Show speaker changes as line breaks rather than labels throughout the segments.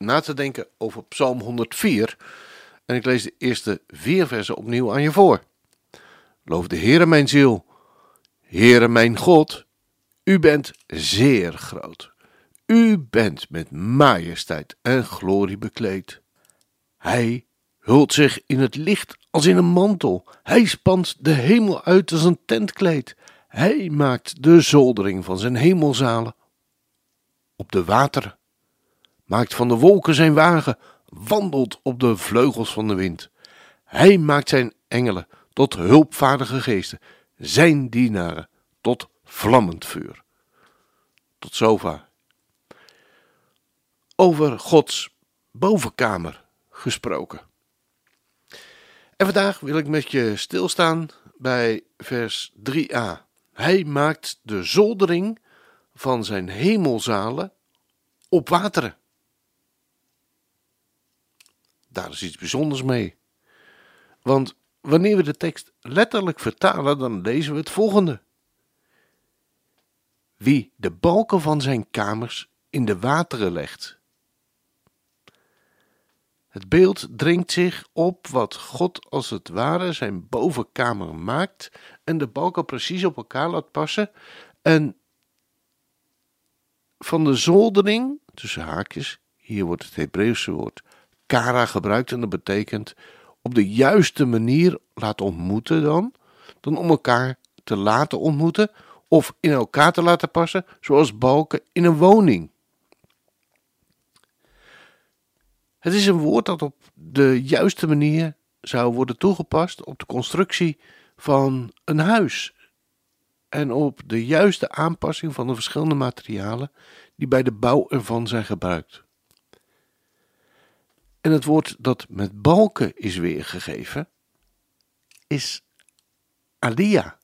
na te denken over Psalm 104. En ik lees de eerste vier versen opnieuw aan je voor. Loof de Heere mijn ziel. Heere mijn God, u bent zeer groot. U bent met majesteit en glorie bekleed. Hij hult zich in het licht als in een mantel. Hij spant de hemel uit als een tentkleed. Hij maakt de zoldering van zijn hemelzalen op de wateren maakt van de wolken zijn wagen, wandelt op de vleugels van de wind. Hij maakt zijn engelen tot hulpvaardige geesten, zijn dienaren tot vlammend vuur. Tot zover. Over Gods bovenkamer gesproken. En vandaag wil ik met je stilstaan bij vers 3a. Hij maakt de zoldering van zijn hemelzalen op wateren. Daar is iets bijzonders mee. Want wanneer we de tekst letterlijk vertalen, dan lezen we het volgende. Wie de balken van zijn kamers in de wateren legt. Het beeld dringt zich op wat God als het ware zijn bovenkamer maakt en de balken precies op elkaar laat passen en van de zoldering, tussen haakjes, hier wordt het Hebreeuwse woord kara gebruikt en dat betekent op de juiste manier laten ontmoeten dan, dan om elkaar te laten ontmoeten of in elkaar te laten passen, zoals balken in een woning. Het is een woord dat op de juiste manier zou worden toegepast op de constructie van een huis en op de juiste aanpassing van de verschillende materialen die bij de bouw ervan zijn gebruikt. En het woord dat met balken is weergegeven, is alia.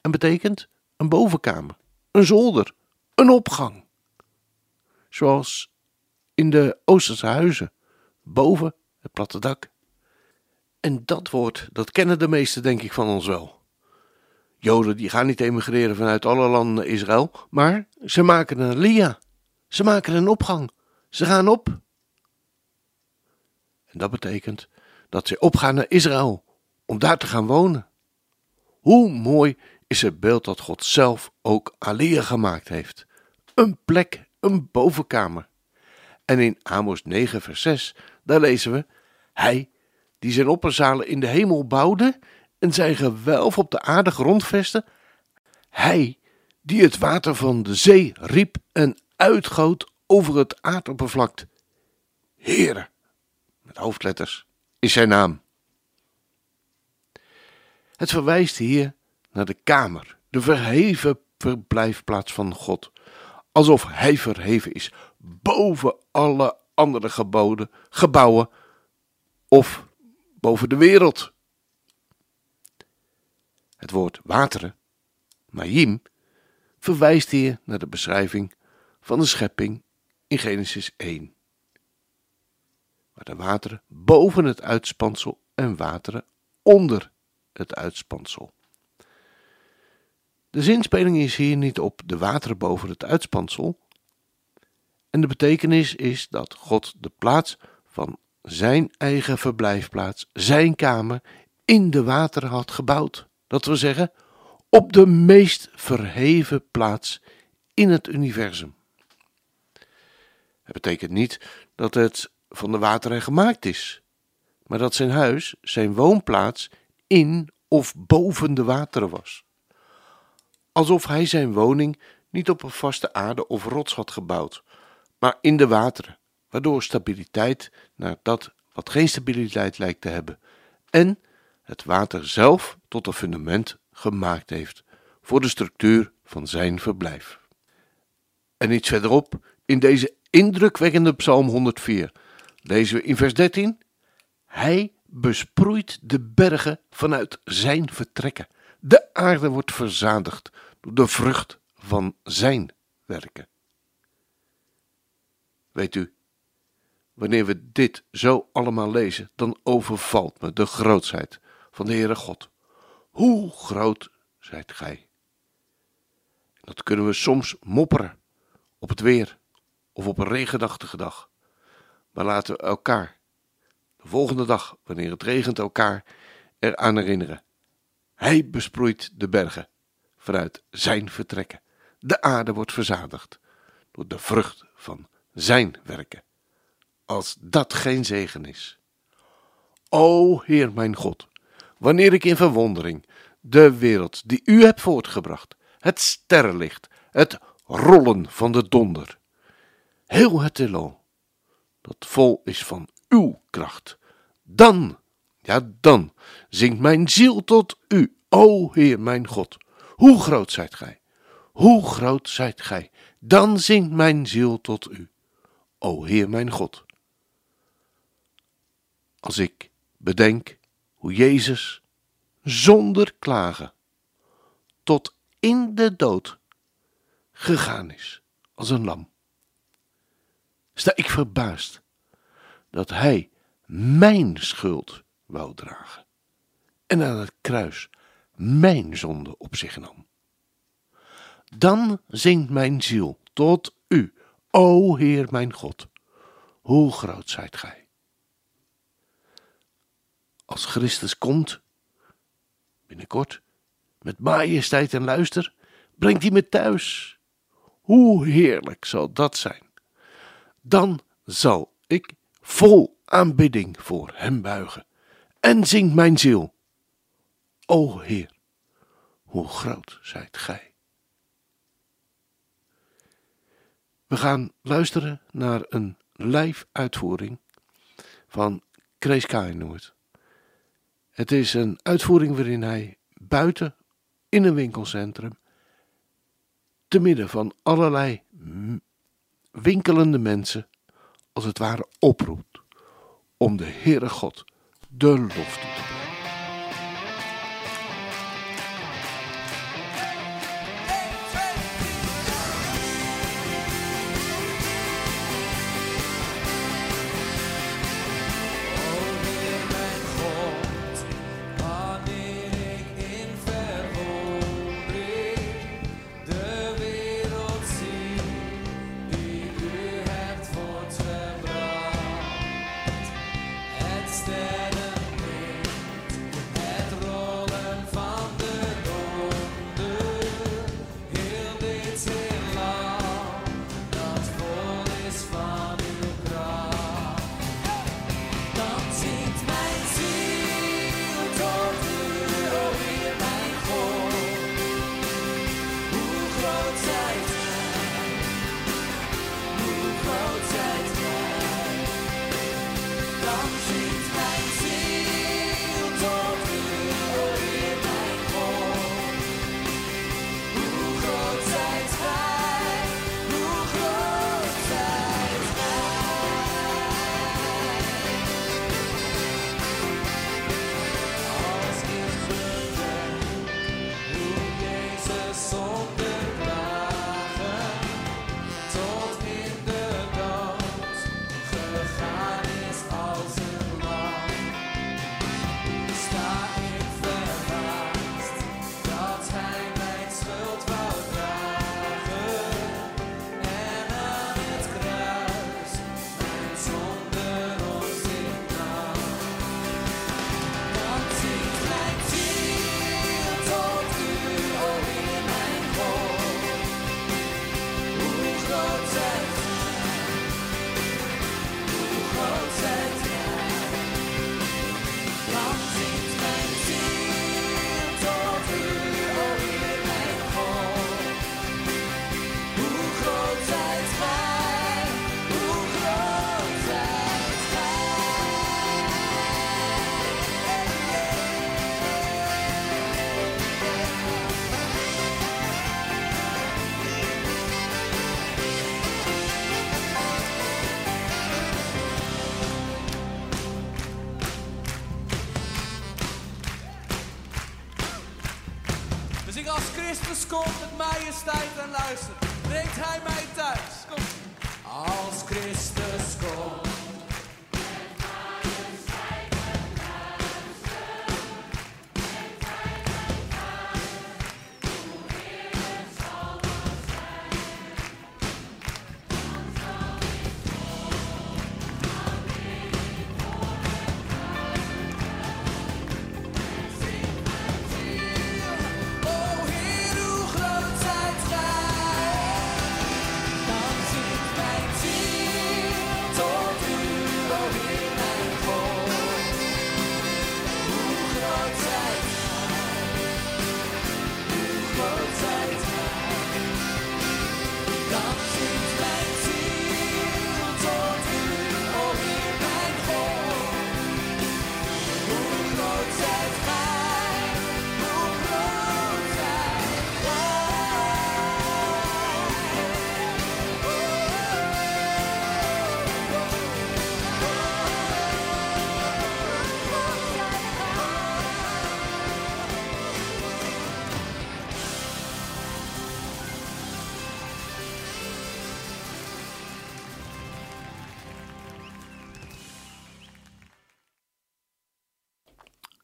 En betekent een bovenkamer, een zolder, een opgang. Zoals in de Oosterse huizen, boven het platte dak. En dat woord, dat kennen de meesten denk ik van ons wel. Joden die gaan niet emigreren vanuit alle landen Israël, maar ze maken een alia. Ze maken een opgang. Ze gaan op en dat betekent dat ze opgaan naar Israël om daar te gaan wonen. Hoe mooi is het beeld dat God zelf ook Alea gemaakt heeft. Een plek, een bovenkamer. En in Amos 9 vers 6, daar lezen we, Hij die zijn opperzalen in de hemel bouwde en zijn gewelf op de aarde grondvestte, Hij die het water van de zee riep en uitgoot over het aardoppervlak. Heere, met hoofdletters, is zijn naam. Het verwijst hier naar de kamer, de verheven verblijfplaats van God, alsof hij verheven is boven alle andere geboden, gebouwen of boven de wereld. Het woord wateren, Mayim, verwijst hier naar de beschrijving van de schepping in Genesis 1 waar de wateren boven het uitspansel en wateren onder het uitspansel. De zinspeling is hier niet op de wateren boven het uitspansel. En de betekenis is dat God de plaats van zijn eigen verblijfplaats, zijn kamer, in de wateren had gebouwd. Dat wil zeggen, op de meest verheven plaats in het universum. Het betekent niet dat het van de wateren gemaakt is, maar dat zijn huis, zijn woonplaats, in of boven de wateren was. Alsof hij zijn woning niet op een vaste aarde of rots had gebouwd, maar in de wateren, waardoor stabiliteit naar dat wat geen stabiliteit lijkt te hebben, en het water zelf tot een fundament gemaakt heeft voor de structuur van zijn verblijf. En iets verderop, in deze indrukwekkende Psalm 104, lezen we in vers 13. Hij besproeit de bergen vanuit zijn vertrekken. De aarde wordt verzadigd door de vrucht van zijn werken. Weet u, wanneer we dit zo allemaal lezen, dan overvalt me de grootsheid van de Heere God. Hoe groot zijt gij? Dat kunnen we soms mopperen op het weer of op een regenachtige dag. Maar laten we elkaar de volgende dag, wanneer het regent, elkaar eraan herinneren. Hij besproeit de bergen vanuit zijn vertrekken. De aarde wordt verzadigd door de vrucht van zijn werken. Als dat geen zegen is. O Heer mijn God, wanneer ik in verwondering de wereld die u hebt voortgebracht, het sterrenlicht, het rollen van de donder, heel het heelal, dat vol is van uw kracht, dan, ja dan, zingt mijn ziel tot u, o Heer mijn God. Hoe groot zijt gij? Hoe groot zijt gij? Dan zingt mijn ziel tot u, o Heer mijn God. Als ik bedenk hoe Jezus zonder klagen tot in de dood gegaan is als een lam, sta ik verbaasd dat Hij mijn schuld wou dragen en aan het kruis mijn zonde op zich nam. Dan zingt mijn ziel tot u, o Heer mijn God, hoe groot zijt gij. Als Christus komt, binnenkort, met majesteit en luister, brengt hij me thuis. Hoe heerlijk zal dat zijn. Dan zal ik vol aanbidding voor hem buigen en zingt mijn ziel. O Heer, hoe groot zijt gij. We gaan luisteren naar een live uitvoering van Krees Kainoord. Het is een uitvoering waarin hij buiten in een winkelcentrum, te midden van allerlei winkelende mensen, als het ware oproept om de Heere God de lof toe te brengen.
Komt met majesteit en luister. Brengt hij mij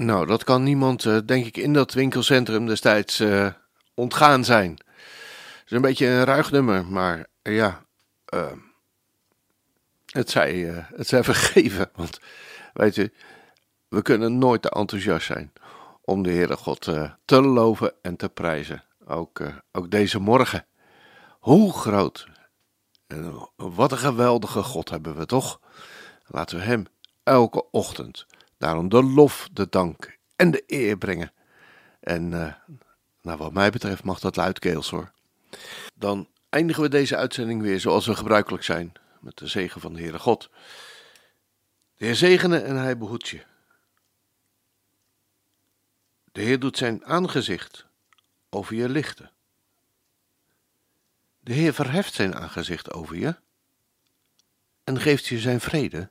Nou, dat kan niemand, eh, denk ik, in dat winkelcentrum destijds eh, ontgaan zijn. Het is een beetje een ruig nummer, maar eh, ja, het, zij, het zij vergeven. Want, weet je, we kunnen nooit te enthousiast zijn om de Heere God te loven en te prijzen. Ook, ook deze morgen. Hoe groot en wat een geweldige God hebben we toch? Laten we Hem elke ochtend daarom de lof, de dank en de eer brengen. En eh, nou, wat mij betreft mag dat luidkeels hoor. Dan eindigen we deze uitzending weer zoals we gebruikelijk zijn. Met de zegen van de Heere God. De Heer zegene en hij behoedt je. De Heer doet zijn aangezicht over je lichten. De Heer verheft zijn aangezicht over je en geeft je zijn vrede,